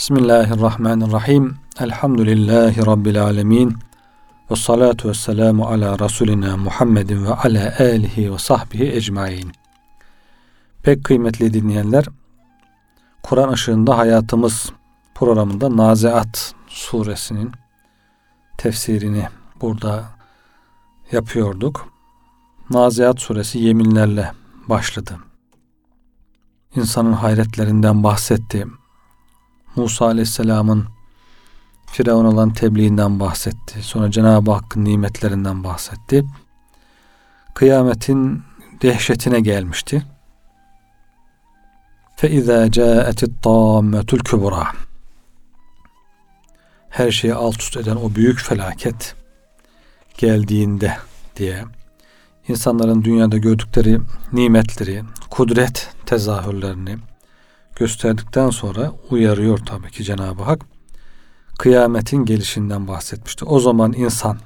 Bismillahirrahmanirrahim. Elhamdülillahi Rabbil alemin. Ve salatu ve selamu ala Resulina Muhammedin ve ala alihi ve sahbihi ecmain. Pek kıymetli dinleyenler, Kur'an ışığında hayatımız programında Naziat suresinin tefsirini burada yapıyorduk. Naziat suresi yeminlerle başladı. İnsanın hayretlerinden bahsetti. Musa Aleyhisselam'ın Firavun olan tebliğinden bahsetti. Sonra Cenab-ı Hakk'ın nimetlerinden bahsetti. Kıyametin dehşetine gelmişti. فَاِذَا جَاءَتِ الطَّامَّةُ الْكُبْرَى Her şeyi alt üst eden o büyük felaket geldiğinde diye insanların dünyada gördükleri nimetleri, kudret tezahürlerini, gösterdikten sonra uyarıyor tabii ki Cenab-ı Hak. Kıyametin gelişinden bahsetmişti. O zaman insan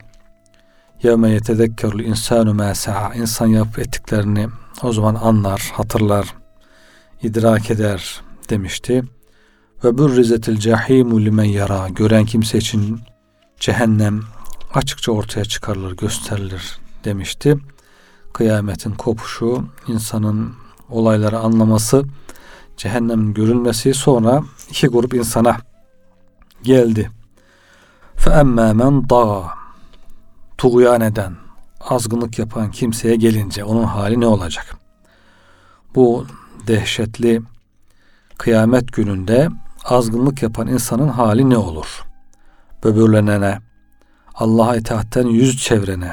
yevme yetedekkerul insanu ma insan yapıp ettiklerini o zaman anlar, hatırlar, idrak eder demişti. Ve burrizetil cahimu limen yara gören kimse için cehennem açıkça ortaya çıkarılır, gösterilir demişti. Kıyametin kopuşu, insanın olayları anlaması, cehennemin görülmesi sonra iki grup insana geldi. Emmâ men dağa tuğyan eden, azgınlık yapan kimseye gelince onun hali ne olacak? Bu dehşetli kıyamet gününde azgınlık yapan insanın hali ne olur? Böbürlenene, Allah'a itaatten yüz çevrene,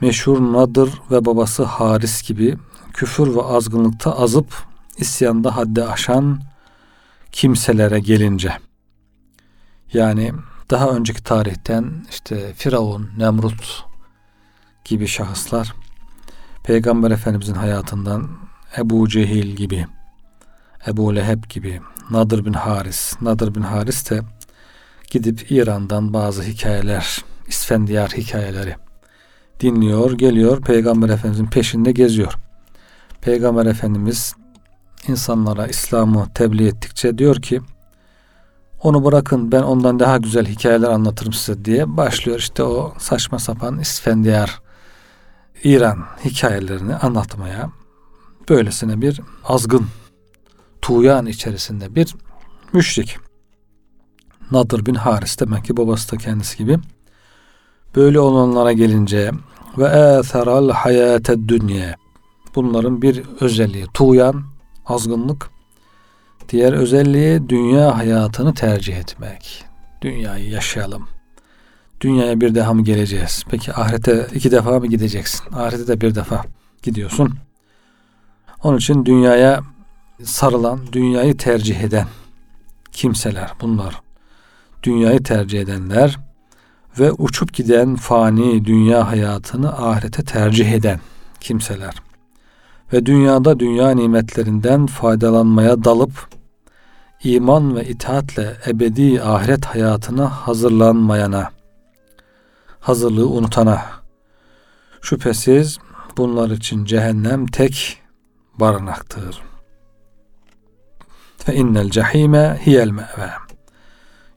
meşhur Nadır ve babası Haris gibi küfür ve azgınlıkta azıp isyanda haddi aşan kimselere gelince yani daha önceki tarihten işte Firavun, Nemrut gibi şahıslar Peygamber Efendimizin hayatından Ebu Cehil gibi Ebu Leheb gibi Nadir bin Haris Nadir bin Haris de gidip İran'dan bazı hikayeler İsfendiyar hikayeleri dinliyor, geliyor Peygamber Efendimizin peşinde geziyor. Peygamber Efendimiz insanlara İslam'ı tebliğ ettikçe diyor ki onu bırakın ben ondan daha güzel hikayeler anlatırım size diye başlıyor. İşte o saçma sapan İsfendiyar İran hikayelerini anlatmaya böylesine bir azgın tuğyan içerisinde bir müşrik. Nadir bin Haris demek ki babası da kendisi gibi. Böyle olanlara gelince ve etheral hayate dünya bunların bir özelliği tuğyan azgınlık. Diğer özelliği dünya hayatını tercih etmek. Dünyayı yaşayalım. Dünyaya bir daha mı geleceğiz? Peki ahirete iki defa mı gideceksin? Ahirete de bir defa gidiyorsun. Onun için dünyaya sarılan dünyayı tercih eden kimseler bunlar. Dünyayı tercih edenler ve uçup giden fani dünya hayatını ahirete tercih eden kimseler ve dünyada dünya nimetlerinden faydalanmaya dalıp iman ve itaatle ebedi ahiret hayatına hazırlanmayana, hazırlığı unutana, şüphesiz bunlar için cehennem tek barınaktır. Fe innel cehime hiyel me've.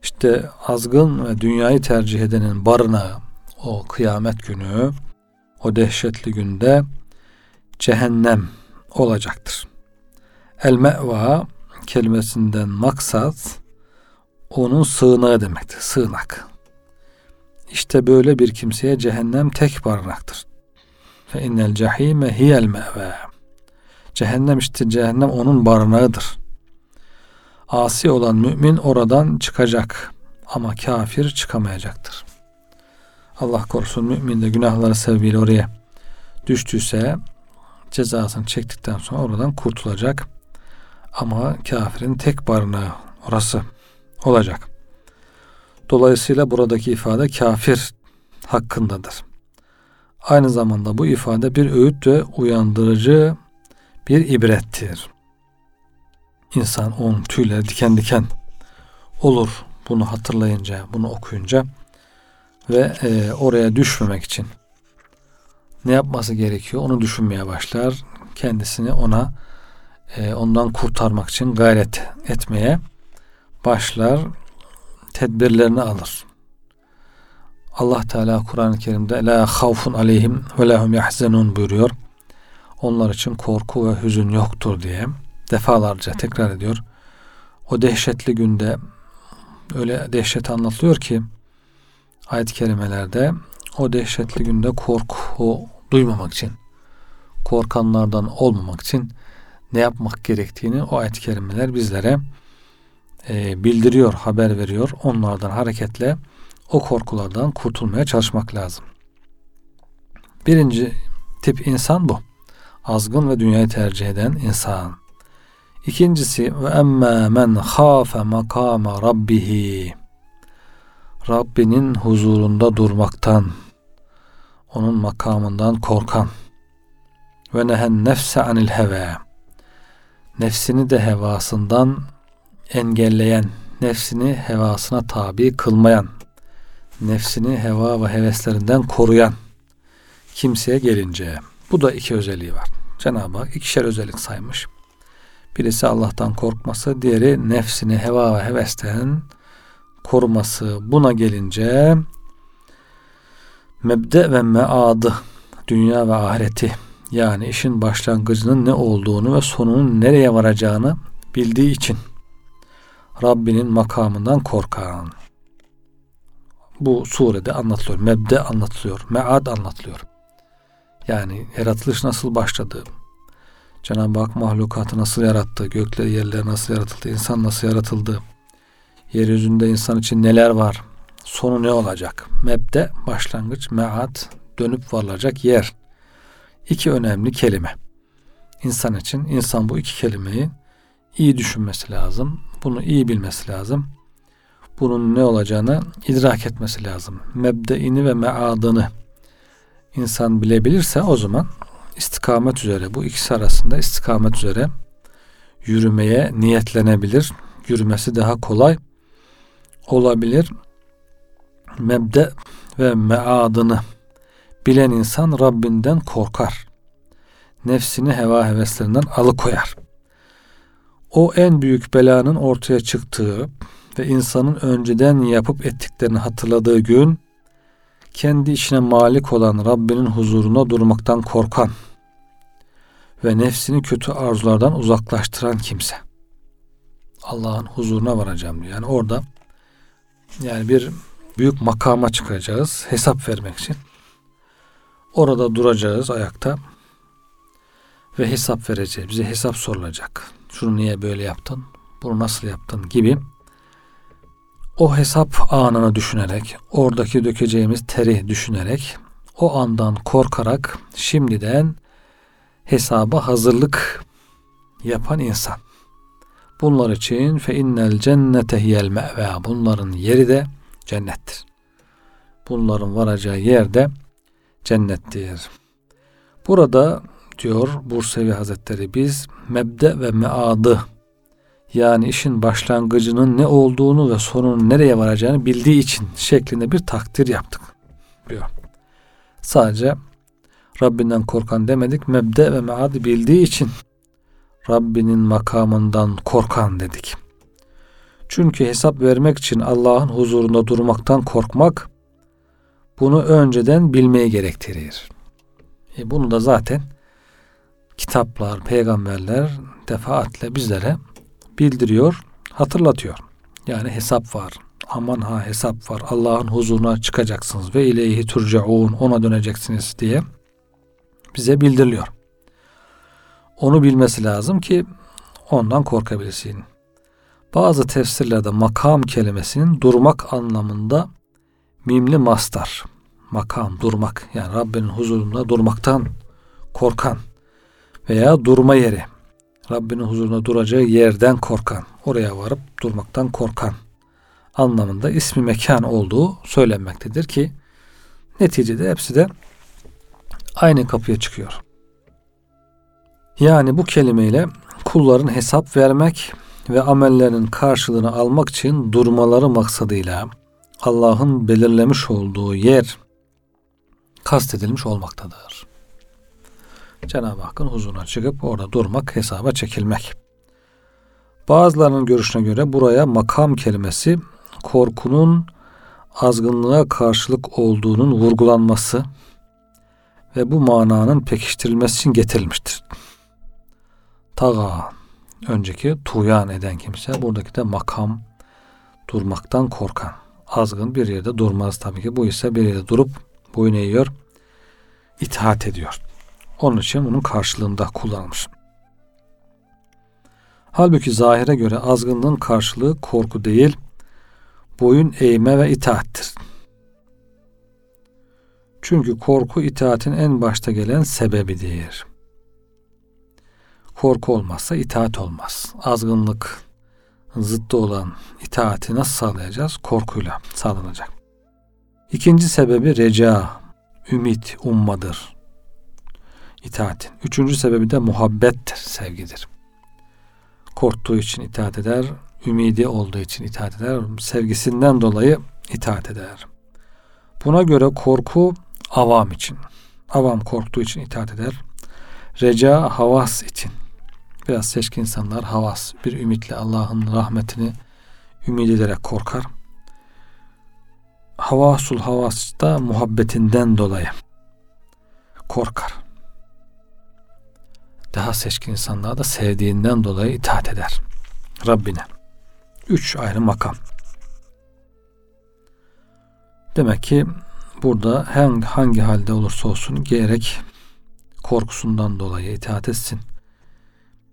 İşte azgın ve dünyayı tercih edenin barınağı o kıyamet günü, o dehşetli günde cehennem olacaktır. El me'va kelimesinden maksat onun sığınağı demektir. Sığınak. İşte böyle bir kimseye cehennem tek barınaktır. Fe innel cehime hiyel me've. Cehennem işte cehennem onun barınağıdır. Asi olan mümin oradan çıkacak ama kafir çıkamayacaktır. Allah korusun mümin de günahları sebebiyle oraya düştüyse cezasını çektikten sonra oradan kurtulacak. Ama kafirin tek barınağı orası olacak. Dolayısıyla buradaki ifade kafir hakkındadır. Aynı zamanda bu ifade bir öğüt ve uyandırıcı bir ibrettir. İnsan on tüyler diken diken olur bunu hatırlayınca, bunu okuyunca ve e, oraya düşmemek için ne yapması gerekiyor onu düşünmeye başlar. Kendisini ona e, ondan kurtarmak için gayret etmeye başlar, tedbirlerini alır. Allah Teala Kur'an-ı Kerim'de la havfun aleyhim ve lahum yahzenun buyuruyor. Onlar için korku ve hüzün yoktur diye defalarca tekrar ediyor. O dehşetli günde öyle dehşet anlatılıyor ki ayet-i kerimelerde o dehşetli günde korku duymamak için korkanlardan olmamak için ne yapmak gerektiğini o ayet-i kerimeler bizlere e, bildiriyor, haber veriyor. Onlardan hareketle o korkulardan kurtulmaya çalışmak lazım. Birinci tip insan bu. Azgın ve dünyayı tercih eden insan. İkincisi ve emme men khafe makama rabbihi. Rabbinin huzurunda durmaktan, onun makamından korkan ve nehen nefse anil heve. Nefsini de hevasından engelleyen, nefsini hevasına tabi kılmayan, nefsini heva ve heveslerinden koruyan kimseye gelince bu da iki özelliği var. Cenab-ı Hak ikişer özellik saymış. Birisi Allah'tan korkması, diğeri nefsini heva ve hevesten koruması. Buna gelince mebde ve meadı dünya ve ahireti yani işin başlangıcının ne olduğunu ve sonunun nereye varacağını bildiği için Rabbinin makamından korkan. Bu surede anlatılıyor. Mebde anlatılıyor. Mead anlatılıyor. Yani yaratılış nasıl başladı? Cenab-ı Hak mahlukatı nasıl yarattı? Gökler yerler nasıl yaratıldı? İnsan nasıl yaratıldı? Yeryüzünde insan için neler var? Sonu ne olacak? Mebde başlangıç, mead dönüp varılacak yer. İki önemli kelime. İnsan için insan bu iki kelimeyi iyi düşünmesi lazım. Bunu iyi bilmesi lazım. Bunun ne olacağını idrak etmesi lazım. Mebdeini ve meadını insan bilebilirse o zaman istikamet üzere bu ikisi arasında istikamet üzere yürümeye niyetlenebilir. Yürümesi daha kolay olabilir. Mebde ve meadını bilen insan Rabbinden korkar. Nefsini heva heveslerinden alıkoyar. O en büyük belanın ortaya çıktığı ve insanın önceden yapıp ettiklerini hatırladığı gün kendi içine malik olan Rabbinin huzuruna durmaktan korkan ve nefsini kötü arzulardan uzaklaştıran kimse. Allah'ın huzuruna varacağım diyor. Yani orada yani bir büyük makama çıkacağız hesap vermek için. Orada duracağız ayakta ve hesap vereceğiz. Bize hesap sorulacak. Şunu niye böyle yaptın? Bunu nasıl yaptın gibi o hesap anını düşünerek, oradaki dökeceğimiz teri düşünerek, o andan korkarak şimdiden hesaba hazırlık yapan insan. Bunlar için fe innel cennete hiyel me've. Bunların yeri de cennettir. Bunların varacağı yer de cennettir. Burada diyor Bursevi Hazretleri biz mebde ve meadı yani işin başlangıcının ne olduğunu ve sonunun nereye varacağını bildiği için şeklinde bir takdir yaptık diyor. Sadece Rabbinden korkan demedik. Mebde ve meadı bildiği için Rabbinin makamından korkan dedik. Çünkü hesap vermek için Allah'ın huzurunda durmaktan korkmak bunu önceden bilmeye gerektirir. E bunu da zaten kitaplar, peygamberler defaatle bizlere bildiriyor, hatırlatıyor. Yani hesap var. Aman ha hesap var. Allah'ın huzuruna çıkacaksınız ve ileyhi turcaun ona döneceksiniz diye bize bildiriliyor. Onu bilmesi lazım ki ondan korkabilsin. Bazı tefsirlerde makam kelimesinin durmak anlamında mimli mastar. Makam, durmak. Yani Rabbinin huzurunda durmaktan korkan veya durma yeri. Rabbinin huzurunda duracağı yerden korkan, oraya varıp durmaktan korkan anlamında ismi mekan olduğu söylenmektedir ki neticede hepsi de aynı kapıya çıkıyor. Yani bu kelimeyle kulların hesap vermek ve amellerinin karşılığını almak için durmaları maksadıyla Allah'ın belirlemiş olduğu yer kastedilmiş olmaktadır. Cenab-ı Hakk'ın huzuruna çıkıp orada durmak, hesaba çekilmek. Bazılarının görüşüne göre buraya makam kelimesi korkunun azgınlığa karşılık olduğunun vurgulanması ve bu mananın pekiştirilmesi için getirilmiştir. Taga önceki tuyan eden kimse buradaki de makam durmaktan korkan. Azgın bir yerde durmaz tabii ki. Bu ise bir yerde durup boyun eğiyor, itaat ediyor. Onun için bunun karşılığında kullanılmış. Halbuki zahire göre azgınlığın karşılığı korku değil, boyun eğme ve itaattir. Çünkü korku itaatin en başta gelen sebebidir. Korku olmazsa itaat olmaz. Azgınlık zıttı olan itaati nasıl sağlayacağız? Korkuyla sağlanacak. İkinci sebebi reca, ümit, ummadır. İtaatin. Üçüncü sebebi de muhabbettir, sevgidir. Korktuğu için itaat eder, ümidi olduğu için itaat eder, sevgisinden dolayı itaat eder. Buna göre korku avam için. Avam korktuğu için itaat eder. Reca havas için. Biraz seçkin insanlar havas bir ümitle Allah'ın rahmetini ümit ederek korkar. Havasul havas da muhabbetinden dolayı korkar. Daha seçkin insanlar da sevdiğinden dolayı itaat eder. Rabbine. Üç ayrı makam. Demek ki burada hangi, hangi halde olursa olsun gerek korkusundan dolayı itaat etsin.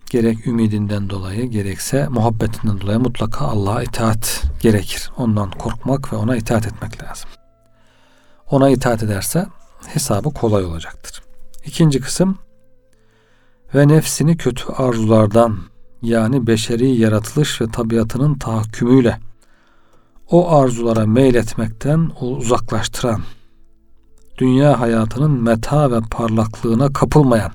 Gerek ümidinden dolayı gerekse muhabbetinden dolayı mutlaka Allah'a itaat gerekir. Ondan korkmak ve ona itaat etmek lazım. Ona itaat ederse hesabı kolay olacaktır. İkinci kısım ve nefsini kötü arzulardan yani beşeri yaratılış ve tabiatının tahakkümüyle o arzulara meyletmekten uzaklaştıran, dünya hayatının meta ve parlaklığına kapılmayan,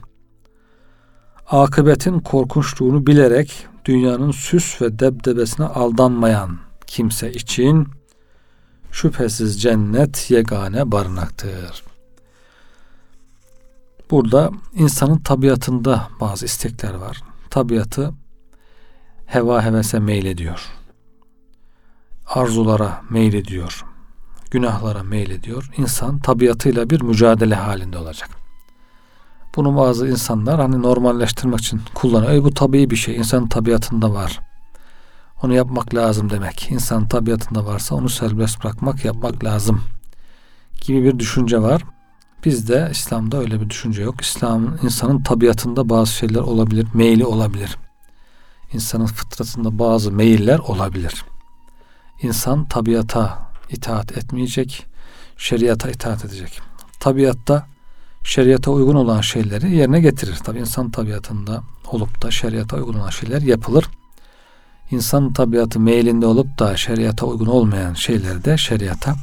akıbetin korkunçluğunu bilerek dünyanın süs ve debdebesine aldanmayan kimse için şüphesiz cennet yegane barınaktır. Burada insanın tabiatında bazı istekler var. Tabiatı heva hevese meylediyor. Arzulara meylediyor. Günahlara meylediyor. İnsan tabiatıyla bir mücadele halinde olacak. Bunu bazı insanlar hani normalleştirmek için kullanıyor. E bu tabii bir şey. İnsanın tabiatında var. Onu yapmak lazım demek. İnsan tabiatında varsa onu serbest bırakmak, yapmak lazım gibi bir düşünce var. Bizde İslam'da öyle bir düşünce yok. İslam insanın tabiatında bazı şeyler olabilir, meyli olabilir. İnsanın fıtratında bazı meyiller olabilir. İnsan tabiata itaat etmeyecek, şeriata itaat edecek. Tabiatta şeriata uygun olan şeyleri yerine getirir. Tabi insan tabiatında olup da şeriata uygun olan şeyler yapılır. İnsan tabiatı meylinde olup da şeriata uygun olmayan şeyleri de şeriata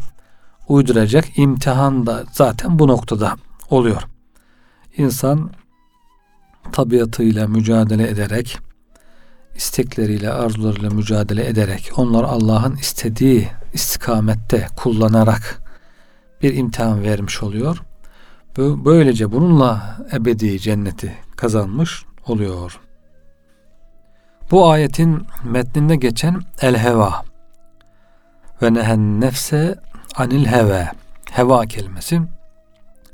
uyduracak imtihan da zaten bu noktada oluyor. İnsan tabiatıyla mücadele ederek istekleriyle, arzularıyla mücadele ederek, onları Allah'ın istediği istikamette kullanarak bir imtihan vermiş oluyor. Böylece bununla ebedi cenneti kazanmış oluyor. Bu ayetin metninde geçen el heva ve nehen nefse anil heve heva kelimesi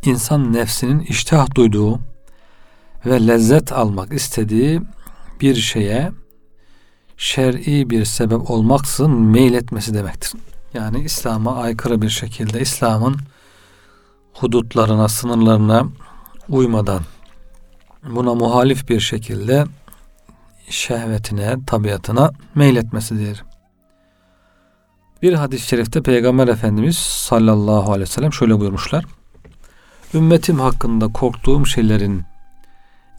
insan nefsinin iştah duyduğu ve lezzet almak istediği bir şeye şer'i bir sebep olmaksızın meyletmesi demektir. Yani İslam'a aykırı bir şekilde İslam'ın hudutlarına, sınırlarına uymadan buna muhalif bir şekilde şehvetine, tabiatına meyletmesidir. Bir hadis-i şerifte Peygamber Efendimiz sallallahu aleyhi ve sellem şöyle buyurmuşlar. Ümmetim hakkında korktuğum şeylerin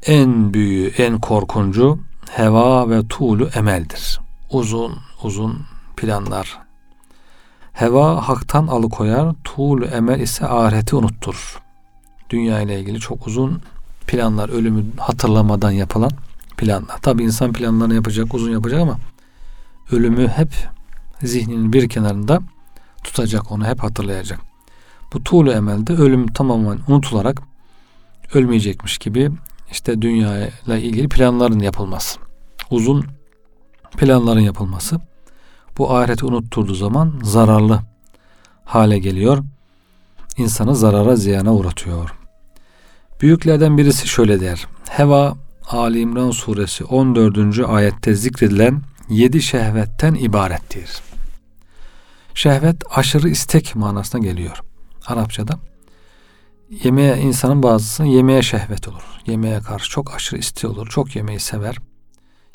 en büyüğü, en korkuncu heva ve tuğlu emeldir. Uzun uzun planlar. Heva haktan alıkoyar, tuğlu emel ise ahireti unutturur. Dünya ile ilgili çok uzun planlar, ölümü hatırlamadan yapılan planlar. Tabi insan planlarını yapacak, uzun yapacak ama ölümü hep zihninin bir kenarında tutacak, onu hep hatırlayacak. Bu tuğlu emelde ölüm tamamen unutularak ölmeyecekmiş gibi işte dünya ile ilgili planların yapılması. Uzun planların yapılması bu ahireti unutturduğu zaman zararlı hale geliyor. İnsanı zarara ziyana uğratıyor. Büyüklerden birisi şöyle der. Heva Ali İmran suresi 14. ayette zikredilen yedi şehvetten ibarettir. Şehvet aşırı istek manasına geliyor. Arapçada. Yemeğe insanın bazısı yemeğe şehvet olur. Yemeğe karşı çok aşırı isteği olur. Çok yemeği sever.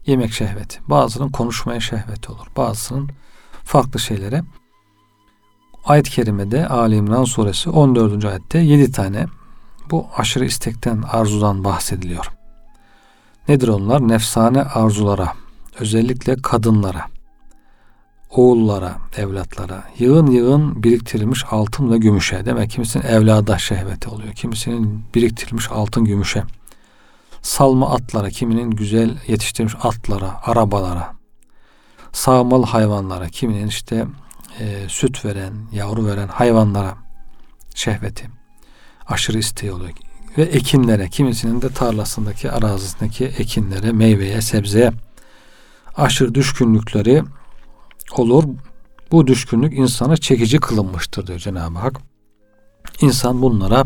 Yemek şehveti. Bazısının konuşmaya şehveti olur. Bazısının farklı şeylere. Ayet-i Kerime'de Ali İmran suresi 14. ayette 7 tane bu aşırı istekten, arzudan bahsediliyor. Nedir onlar? Nefsane arzulara, özellikle kadınlara, oğullara, evlatlara, yığın yığın biriktirilmiş altın ve gümüşe. Demek kimisinin evlada şehveti oluyor. Kimisinin biriktirilmiş altın gümüşe. Salma atlara, kiminin güzel yetiştirilmiş atlara, arabalara, sağmal hayvanlara, kiminin işte e, süt veren, yavru veren hayvanlara şehveti. Aşırı isteği oluyor. Ve ekinlere, kimisinin de tarlasındaki, arazisindeki ekinlere, meyveye, sebzeye aşırı düşkünlükleri olur. Bu düşkünlük insana çekici kılınmıştır diyor Cenab-ı Hak. İnsan bunlara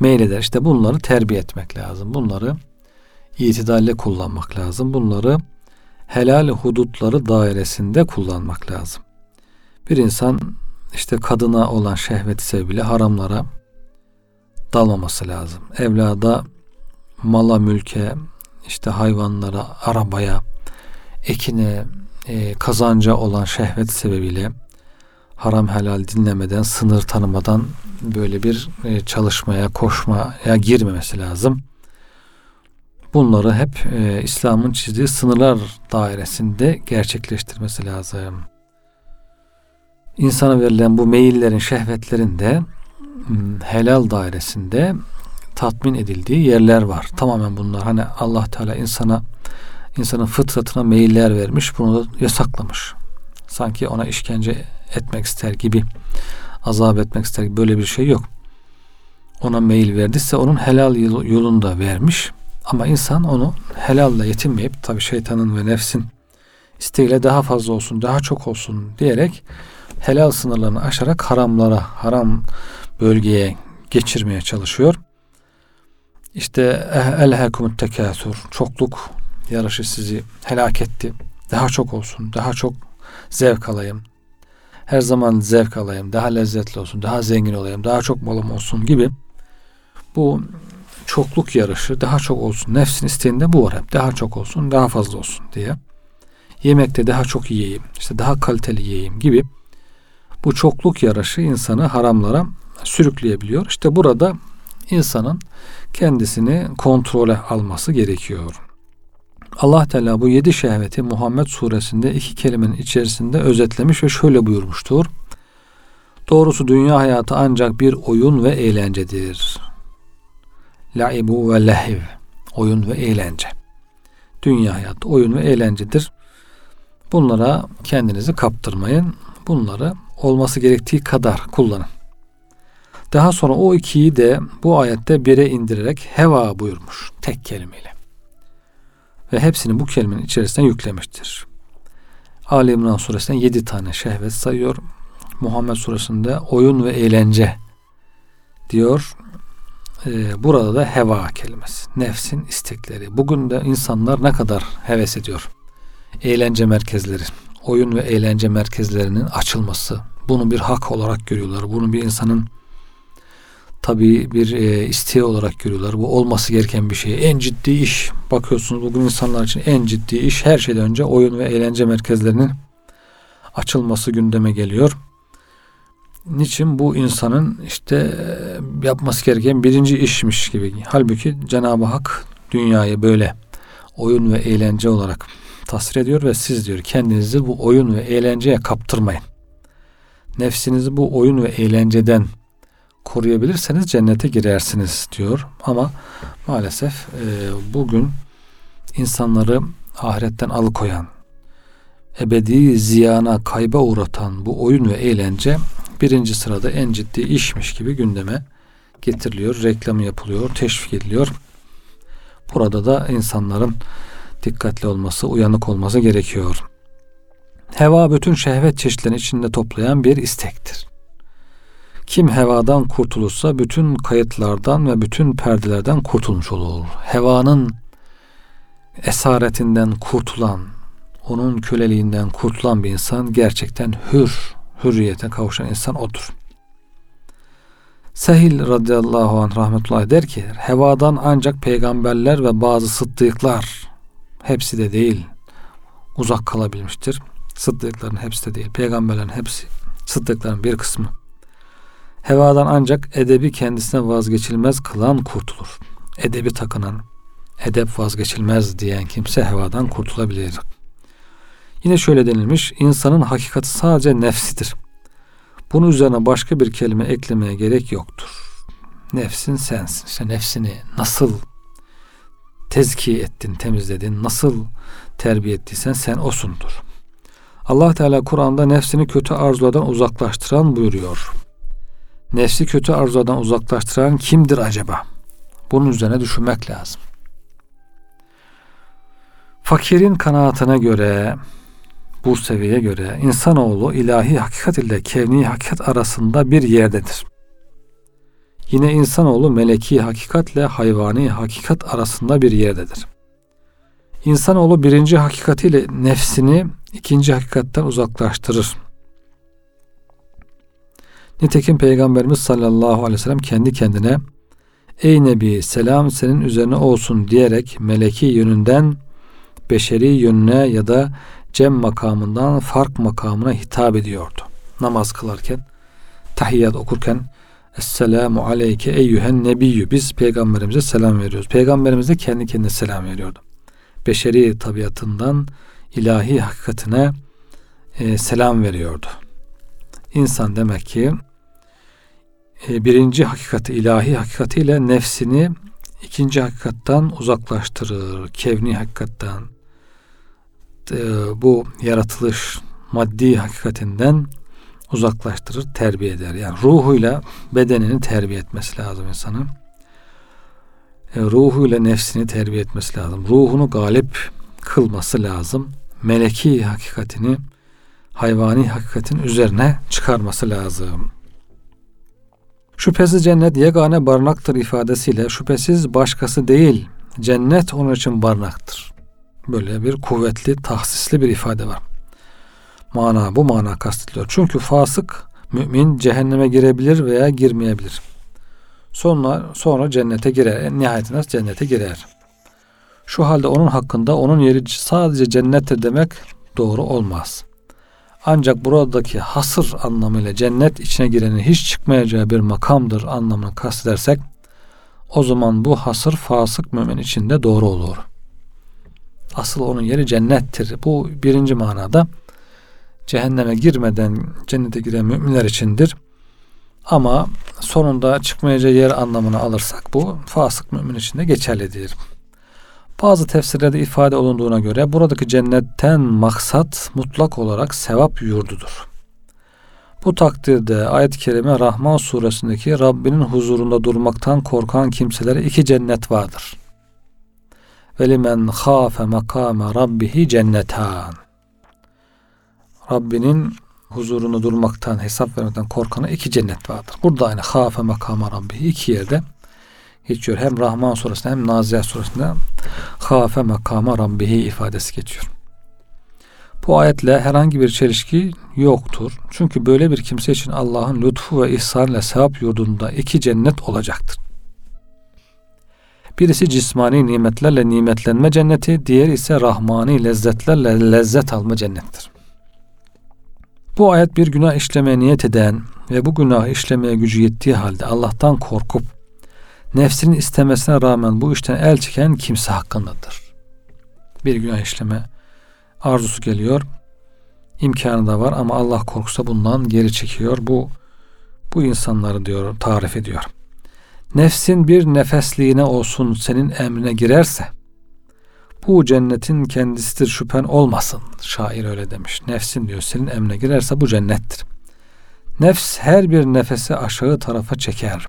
meyleder. İşte bunları terbiye etmek lazım. Bunları itidalle kullanmak lazım. Bunları helal hudutları dairesinde kullanmak lazım. Bir insan işte kadına olan şehveti sebebiyle haramlara dalmaması lazım. Evlada mala mülke, işte hayvanlara, arabaya, ekine, e, kazanca olan şehvet sebebiyle haram helal dinlemeden, sınır tanımadan böyle bir e, çalışmaya, koşmaya girmemesi lazım. Bunları hep e, İslam'ın çizdiği sınırlar dairesinde gerçekleştirmesi lazım. İnsana verilen bu meyillerin, şehvetlerin de helal dairesinde tatmin edildiği yerler var. Tamamen bunlar hani Allah Teala insana insanın fıtratına meyiller vermiş, bunu da yasaklamış. Sanki ona işkence etmek ister gibi, azap etmek ister böyle bir şey yok. Ona meyil verdiyse onun helal yolunda vermiş. Ama insan onu helalla yetinmeyip tabi şeytanın ve nefsin isteğiyle daha fazla olsun, daha çok olsun diyerek helal sınırlarını aşarak haramlara, haram bölgeye geçirmeye çalışıyor. İşte eh, elhekumut tekâthur, çokluk yarışı sizi helak etti. Daha çok olsun, daha çok zevk alayım. Her zaman zevk alayım, daha lezzetli olsun, daha zengin olayım, daha çok malım olsun gibi bu çokluk yarışı daha çok olsun. Nefsin isteğinde bu var hep. Daha çok olsun, daha fazla olsun diye. Yemekte daha çok yiyeyim, işte daha kaliteli yiyeyim gibi bu çokluk yarışı insanı haramlara sürükleyebiliyor. İşte burada insanın kendisini kontrole alması gerekiyor. Allah Teala bu yedi şehveti Muhammed suresinde iki kelimenin içerisinde özetlemiş ve şöyle buyurmuştur. Doğrusu dünya hayatı ancak bir oyun ve eğlencedir. Laibu ve lehiv. Oyun ve eğlence. Dünya hayatı oyun ve eğlencedir. Bunlara kendinizi kaptırmayın. Bunları olması gerektiği kadar kullanın. Daha sonra o ikiyi de bu ayette bire indirerek heva buyurmuş tek kelimeyle ve hepsini bu kelimenin içerisine yüklemiştir. Ali İmran suresinde yedi tane şehvet sayıyor. Muhammed suresinde oyun ve eğlence diyor. Ee, burada da heva kelimesi. Nefsin istekleri. Bugün de insanlar ne kadar heves ediyor. Eğlence merkezleri, oyun ve eğlence merkezlerinin açılması. Bunu bir hak olarak görüyorlar. Bunu bir insanın tabii bir e, isteği olarak görüyorlar. Bu olması gereken bir şey. En ciddi iş bakıyorsunuz bugün insanlar için en ciddi iş her şeyden önce oyun ve eğlence merkezlerinin açılması gündeme geliyor. Niçin bu insanın işte e, yapması gereken birinci işmiş gibi. Halbuki Cenab-ı Hak dünyayı böyle oyun ve eğlence olarak tasvir ediyor ve siz diyor kendinizi bu oyun ve eğlenceye kaptırmayın. Nefsinizi bu oyun ve eğlenceden koruyabilirseniz cennete girersiniz diyor. Ama maalesef e, bugün insanları ahiretten alıkoyan, ebedi ziyana, kayba uğratan bu oyun ve eğlence birinci sırada en ciddi işmiş gibi gündeme getiriliyor, reklamı yapılıyor, teşvik ediliyor. Burada da insanların dikkatli olması, uyanık olması gerekiyor. Heva bütün şehvet çeşitlerini içinde toplayan bir istektir. Kim hevadan kurtulursa bütün kayıtlardan ve bütün perdelerden kurtulmuş olur. Hevanın esaretinden kurtulan, onun köleliğinden kurtulan bir insan gerçekten hür, hürriyete kavuşan insan odur. Sehil radıyallahu anh rahmetullahi der ki hevadan ancak peygamberler ve bazı sıddıklar hepsi de değil uzak kalabilmiştir. Sıddıkların hepsi de değil. Peygamberlerin hepsi sıddıkların bir kısmı. Hevadan ancak edebi kendisine vazgeçilmez kılan kurtulur. Edebi takınan, edep vazgeçilmez diyen kimse hevadan kurtulabilir. Yine şöyle denilmiş, insanın hakikati sadece nefsidir. Bunun üzerine başka bir kelime eklemeye gerek yoktur. Nefsin sensin. İşte nefsini nasıl tezkiye ettin, temizledin, nasıl terbiye ettiysen sen osundur. Allah Teala Kur'an'da nefsini kötü arzulardan uzaklaştıran buyuruyor. Nefsi kötü arzulardan uzaklaştıran kimdir acaba? Bunun üzerine düşünmek lazım. Fakirin kanaatine göre bu seviyeye göre insanoğlu ilahi hakikat ile kevni hakikat arasında bir yerdedir. Yine insanoğlu meleki hakikatle hayvani hakikat arasında bir yerdedir. İnsanoğlu birinci hakikatiyle nefsini ikinci hakikatten uzaklaştırır. Nitekim Peygamberimiz sallallahu aleyhi ve sellem kendi kendine Ey Nebi selam senin üzerine olsun diyerek meleki yönünden beşeri yönüne ya da cem makamından fark makamına hitap ediyordu. Namaz kılarken, tahiyyat okurken Esselamu aleyke eyyühen nebiyyü. Biz peygamberimize selam veriyoruz. Peygamberimiz de kendi kendine selam veriyordu. Beşeri tabiatından ilahi hakikatine e, selam veriyordu. İnsan demek ki e, birinci hakikati ilahi hakikatiyle nefsini ikinci hakikattan uzaklaştırır. Kevni hakikattan e, bu yaratılış maddi hakikatinden uzaklaştırır, terbiye eder. Yani ruhuyla bedenini terbiye etmesi lazım insanın. E, ruhuyla nefsini terbiye etmesi lazım. Ruhunu galip kılması lazım. Meleki hakikatini hayvani hakikatin üzerine çıkarması lazım. Şüphesiz cennet yegane barınaktır ifadesiyle şüphesiz başkası değil cennet onun için barınaktır. Böyle bir kuvvetli, tahsisli bir ifade var. Mana bu mana kastediliyor. Çünkü fasık mümin cehenneme girebilir veya girmeyebilir. Sonra sonra cennete girer. Nihayetinde cennete girer. Şu halde onun hakkında onun yeri sadece cennettir demek doğru olmaz. Ancak buradaki hasır anlamıyla cennet içine girenin hiç çıkmayacağı bir makamdır anlamını kastedersek o zaman bu hasır fasık mümin içinde doğru olur. Asıl onun yeri cennettir. Bu birinci manada cehenneme girmeden cennete giren müminler içindir. Ama sonunda çıkmayacağı yer anlamını alırsak bu fasık mümin için de geçerlidir. Bazı tefsirlerde ifade olunduğuna göre buradaki cennetten maksat mutlak olarak sevap yurdudur. Bu takdirde ayet-i kerime Rahman suresindeki Rabbinin huzurunda durmaktan korkan kimselere iki cennet vardır. Ve limen khâfe makâme rabbihi cennetan. Rabbinin huzurunda durmaktan, hesap vermekten korkana iki cennet vardır. Burada aynı hafe makama rabbihi iki yerde geçiyor. Hem Rahman suresinde hem Naziyat suresinde hafe makama rabbihi ifadesi geçiyor. Bu ayetle herhangi bir çelişki yoktur. Çünkü böyle bir kimse için Allah'ın lütfu ve ihsanıyla sevap yurdunda iki cennet olacaktır. Birisi cismani nimetlerle nimetlenme cenneti, diğeri ise rahmani lezzetlerle lezzet alma cennettir. Bu ayet bir günah işlemeye niyet eden ve bu günah işlemeye gücü yettiği halde Allah'tan korkup nefsinin istemesine rağmen bu işten el çeken kimse hakkındadır. Bir günah işleme arzusu geliyor. imkanı da var ama Allah korkusu bundan geri çekiyor. Bu bu insanları diyor tarif ediyor. Nefsin bir nefesliğine olsun senin emrine girerse bu cennetin kendisidir şüphen olmasın. Şair öyle demiş. Nefsin diyor senin emrine girerse bu cennettir. Nefs her bir nefesi aşağı tarafa çeker.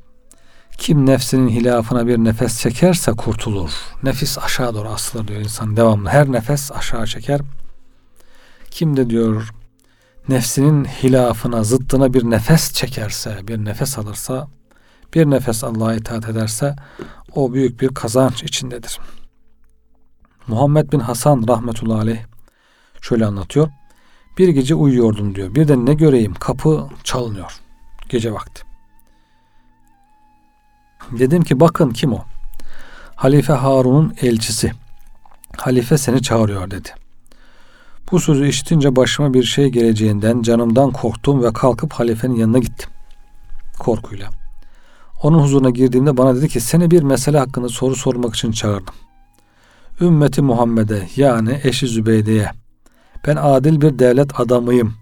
Kim nefsinin hilafına bir nefes çekerse kurtulur. Nefis aşağı doğru asılır diyor insan devamlı. Her nefes aşağı çeker. Kim de diyor nefsinin hilafına, zıttına bir nefes çekerse, bir nefes alırsa, bir nefes Allah'a itaat ederse o büyük bir kazanç içindedir. Muhammed bin Hasan rahmetullahi aleyh şöyle anlatıyor. Bir gece uyuyordum diyor. Bir de ne göreyim kapı çalınıyor. Gece vakti. Dedim ki bakın kim o? Halife Harun'un elçisi. Halife seni çağırıyor dedi. Bu sözü işitince başıma bir şey geleceğinden canımdan korktum ve kalkıp halifenin yanına gittim. Korkuyla. Onun huzuruna girdiğimde bana dedi ki seni bir mesele hakkında soru sormak için çağırdım. Ümmeti Muhammed'e yani eşi Zübeyde'ye ben adil bir devlet adamıyım.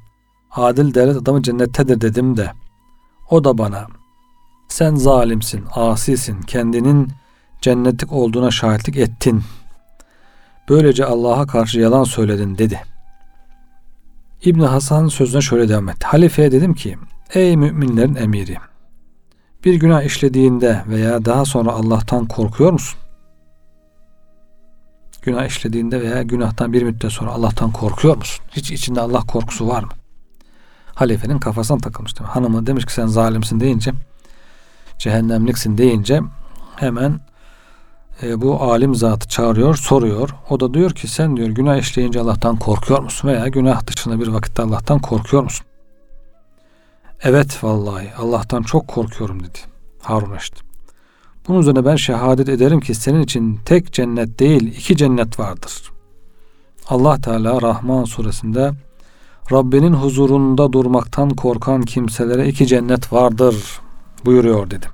Adil devlet adamı cennettedir dedim de o da bana sen zalimsin, asisin, kendinin cennetlik olduğuna şahitlik ettin. Böylece Allah'a karşı yalan söyledin dedi. İbn Hasan sözüne şöyle devam etti. Halifeye dedim ki, ey müminlerin emiri, bir günah işlediğinde veya daha sonra Allah'tan korkuyor musun? Günah işlediğinde veya günahtan bir müddet sonra Allah'tan korkuyor musun? Hiç içinde Allah korkusu var mı? Halifenin kafasına takılmış. Hanımı demiş ki sen zalimsin deyince cehennemliksin deyince hemen e, bu alim zatı çağırıyor, soruyor. O da diyor ki sen diyor günah işleyince Allah'tan korkuyor musun veya günah dışında bir vakitte Allah'tan korkuyor musun? Evet vallahi Allah'tan çok korkuyorum dedi Harun Reşit. Bunun üzerine ben şehadet ederim ki senin için tek cennet değil iki cennet vardır. Allah Teala Rahman suresinde Rabbinin huzurunda durmaktan korkan kimselere iki cennet vardır buyuruyor dedim.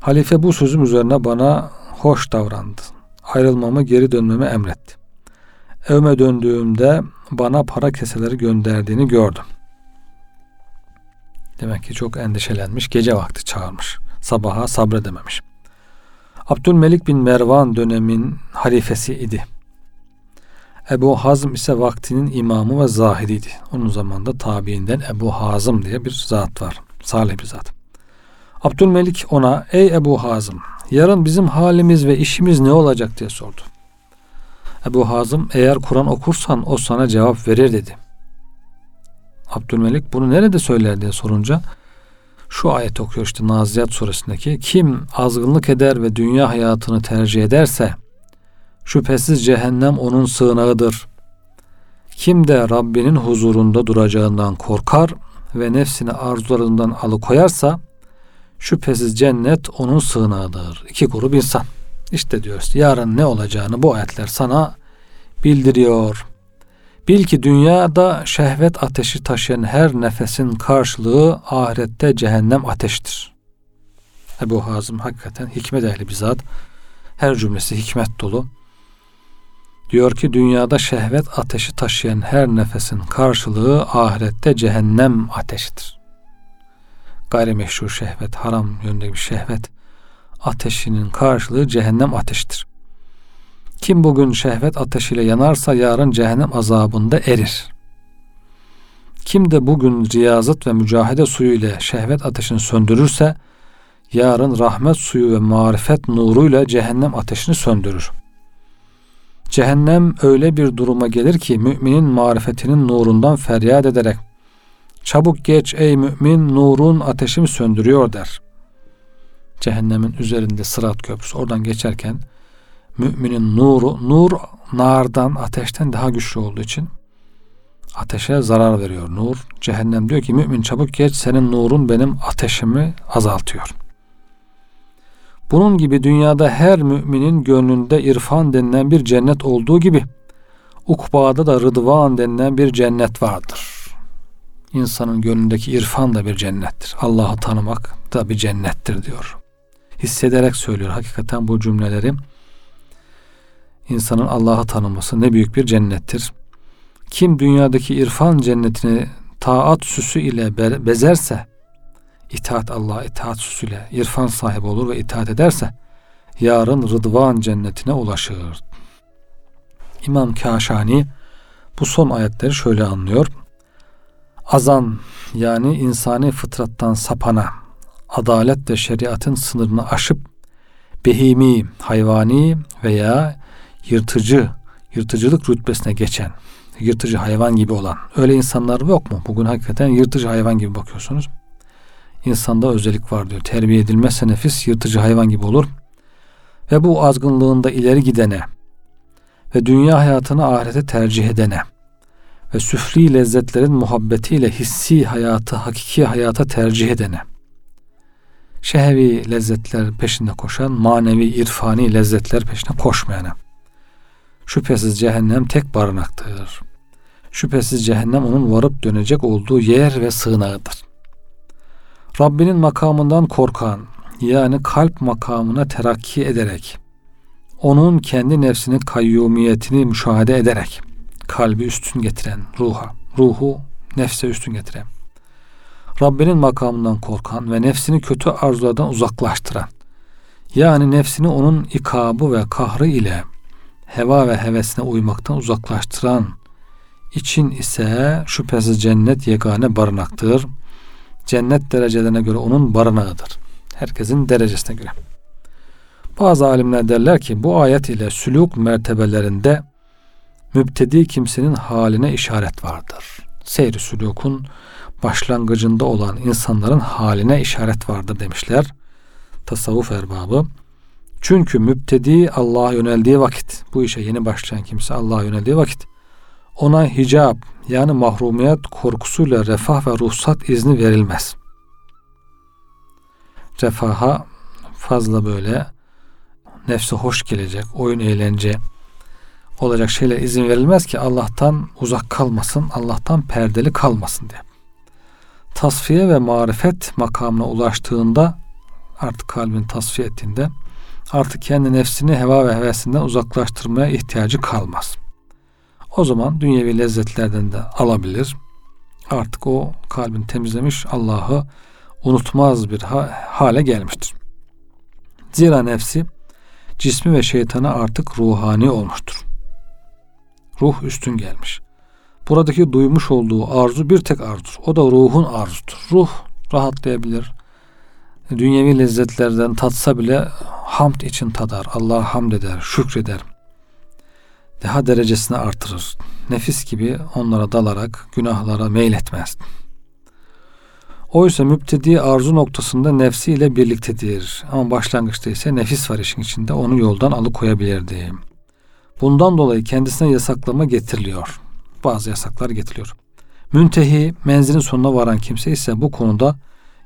Halife bu sözüm üzerine bana hoş davrandı. Ayrılmamı geri dönmemi emretti. Evime döndüğümde bana para keseleri gönderdiğini gördüm. Demek ki çok endişelenmiş. Gece vakti çağırmış. Sabaha sabredememiş. Abdülmelik bin Mervan dönemin halifesi idi. Ebu Hazm ise vaktinin imamı ve zahidiydi. Onun zamanında tabiinden Ebu Hazım diye bir zat var. Salih bir zat. Abdülmelik ona ey Ebu Hazım yarın bizim halimiz ve işimiz ne olacak diye sordu. Ebu Hazım eğer Kur'an okursan o sana cevap verir dedi. Abdülmelik bunu nerede söyler diye sorunca şu ayet okuyor işte Naziyat suresindeki kim azgınlık eder ve dünya hayatını tercih ederse şüphesiz cehennem onun sığınağıdır. Kim de Rabbinin huzurunda duracağından korkar ve nefsini arzularından alıkoyarsa şüphesiz cennet onun sığınağıdır. İki grup insan. İşte diyoruz yarın ne olacağını bu ayetler sana bildiriyor. Bil ki dünyada şehvet ateşi taşıyan her nefesin karşılığı ahirette cehennem ateştir. Ebu Hazım hakikaten hikmet ehli bir zat. Her cümlesi hikmet dolu. Diyor ki dünyada şehvet ateşi taşıyan her nefesin karşılığı ahirette cehennem ateşidir. Gayrimeşru şehvet, haram yönde bir şehvet ateşinin karşılığı cehennem ateşidir. Kim bugün şehvet ateşiyle yanarsa yarın cehennem azabında erir. Kim de bugün riyazet ve mücahede suyu ile şehvet ateşini söndürürse yarın rahmet suyu ve marifet nuruyla cehennem ateşini söndürür. Cehennem öyle bir duruma gelir ki müminin marifetinin nurundan feryat ederek çabuk geç ey mümin nurun ateşimi söndürüyor der. Cehennemin üzerinde sırat köprüsü oradan geçerken müminin nuru, nur nardan, ateşten daha güçlü olduğu için ateşe zarar veriyor nur. Cehennem diyor ki mümin çabuk geç senin nurun benim ateşimi azaltıyor. Bunun gibi dünyada her müminin gönlünde irfan denilen bir cennet olduğu gibi ukbada da rıdvan denilen bir cennet vardır. İnsanın gönlündeki irfan da bir cennettir. Allah'ı tanımak da bir cennettir diyor. Hissederek söylüyor hakikaten bu cümleleri insanın Allah'ı tanıması ne büyük bir cennettir. Kim dünyadaki irfan cennetini taat süsü ile bezerse, itaat Allah'a itaat süsüyle irfan sahibi olur ve itaat ederse, yarın rıdvan cennetine ulaşır. İmam Kaşani bu son ayetleri şöyle anlıyor. Azan yani insani fıtrattan sapana, adalet ve şeriatın sınırını aşıp behimi, hayvani veya yırtıcı, yırtıcılık rütbesine geçen, yırtıcı hayvan gibi olan öyle insanlar yok mu? Bugün hakikaten yırtıcı hayvan gibi bakıyorsunuz. İnsanda özellik var diyor. Terbiye edilmezse nefis yırtıcı hayvan gibi olur. Ve bu azgınlığında ileri gidene ve dünya hayatını ahirete tercih edene ve süfli lezzetlerin muhabbetiyle hissi hayatı hakiki hayata tercih edene şehevi lezzetler peşinde koşan manevi irfani lezzetler peşinde koşmayana şüphesiz cehennem tek barınaktır. Şüphesiz cehennem onun varıp dönecek olduğu yer ve sığınağıdır. Rabbinin makamından korkan yani kalp makamına terakki ederek onun kendi nefsini kayyumiyetini müşahede ederek kalbi üstün getiren ruha, ruhu nefse üstün getiren Rabbinin makamından korkan ve nefsini kötü arzulardan uzaklaştıran yani nefsini onun ikabı ve kahrı ile heva ve hevesine uymaktan uzaklaştıran için ise şüphesiz cennet yegane barınaktır. Cennet derecelerine göre onun barınağıdır. Herkesin derecesine göre. Bazı alimler derler ki bu ayet ile sülük mertebelerinde mübtedi kimsenin haline işaret vardır. Seyri sülükun başlangıcında olan insanların haline işaret vardır demişler. Tasavvuf erbabı. Çünkü mübtedi Allah'a yöneldiği vakit, bu işe yeni başlayan kimse Allah'a yöneldiği vakit ona hicap yani mahrumiyet korkusuyla refah ve ruhsat izni verilmez. Refaha fazla böyle nefse hoş gelecek, oyun eğlence olacak şeyler izin verilmez ki Allah'tan uzak kalmasın, Allah'tan perdeli kalmasın diye. Tasfiye ve marifet makamına ulaştığında artık kalbin tasfiye ettiğinde artık kendi nefsini heva ve hevesinden uzaklaştırmaya ihtiyacı kalmaz. O zaman dünyevi lezzetlerden de alabilir. Artık o kalbin temizlemiş Allah'ı unutmaz bir hale gelmiştir. Zira nefsi cismi ve şeytanı artık ruhani olmuştur. Ruh üstün gelmiş. Buradaki duymuş olduğu arzu bir tek arzudur. O da ruhun arzudur. Ruh rahatlayabilir. Dünyevi lezzetlerden tatsa bile hamd için tadar. Allah'a hamd eder, şükreder. Daha derecesini artırır. Nefis gibi onlara dalarak günahlara meyletmez. Oysa müptedi arzu noktasında nefsiyle birliktedir. Ama başlangıçta ise nefis var işin içinde onu yoldan alıkoyabilirdi. Bundan dolayı kendisine yasaklama getiriliyor. Bazı yasaklar getiriliyor. Müntehi menzilin sonuna varan kimse ise bu konuda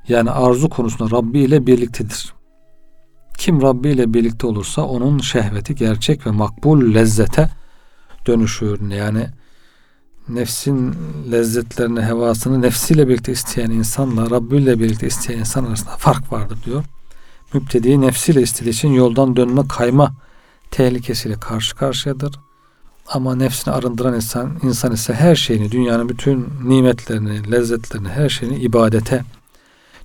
yani arzu konusunda Rabbi ile birliktedir. Kim Rabbi ile birlikte olursa onun şehveti gerçek ve makbul lezzete dönüşür. Yani nefsin lezzetlerini, hevasını nefsiyle birlikte isteyen insanla Rabbi ile birlikte isteyen insan arasında fark vardır diyor. Müptedi nefsiyle istediği için yoldan dönme kayma tehlikesiyle karşı karşıyadır. Ama nefsini arındıran insan, insan ise her şeyini, dünyanın bütün nimetlerini, lezzetlerini, her şeyini ibadete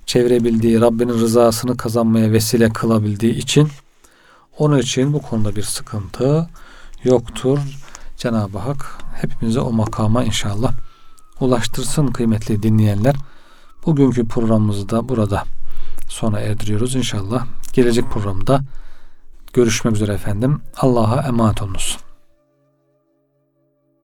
çevirebildiği, Rabbinin rızasını kazanmaya vesile kılabildiği için onun için bu konuda bir sıkıntı yoktur. Cenab-ı Hak hepimize o makama inşallah ulaştırsın kıymetli dinleyenler. Bugünkü programımızı da burada sona erdiriyoruz inşallah. Gelecek programda görüşmek üzere efendim. Allah'a emanet olunuz.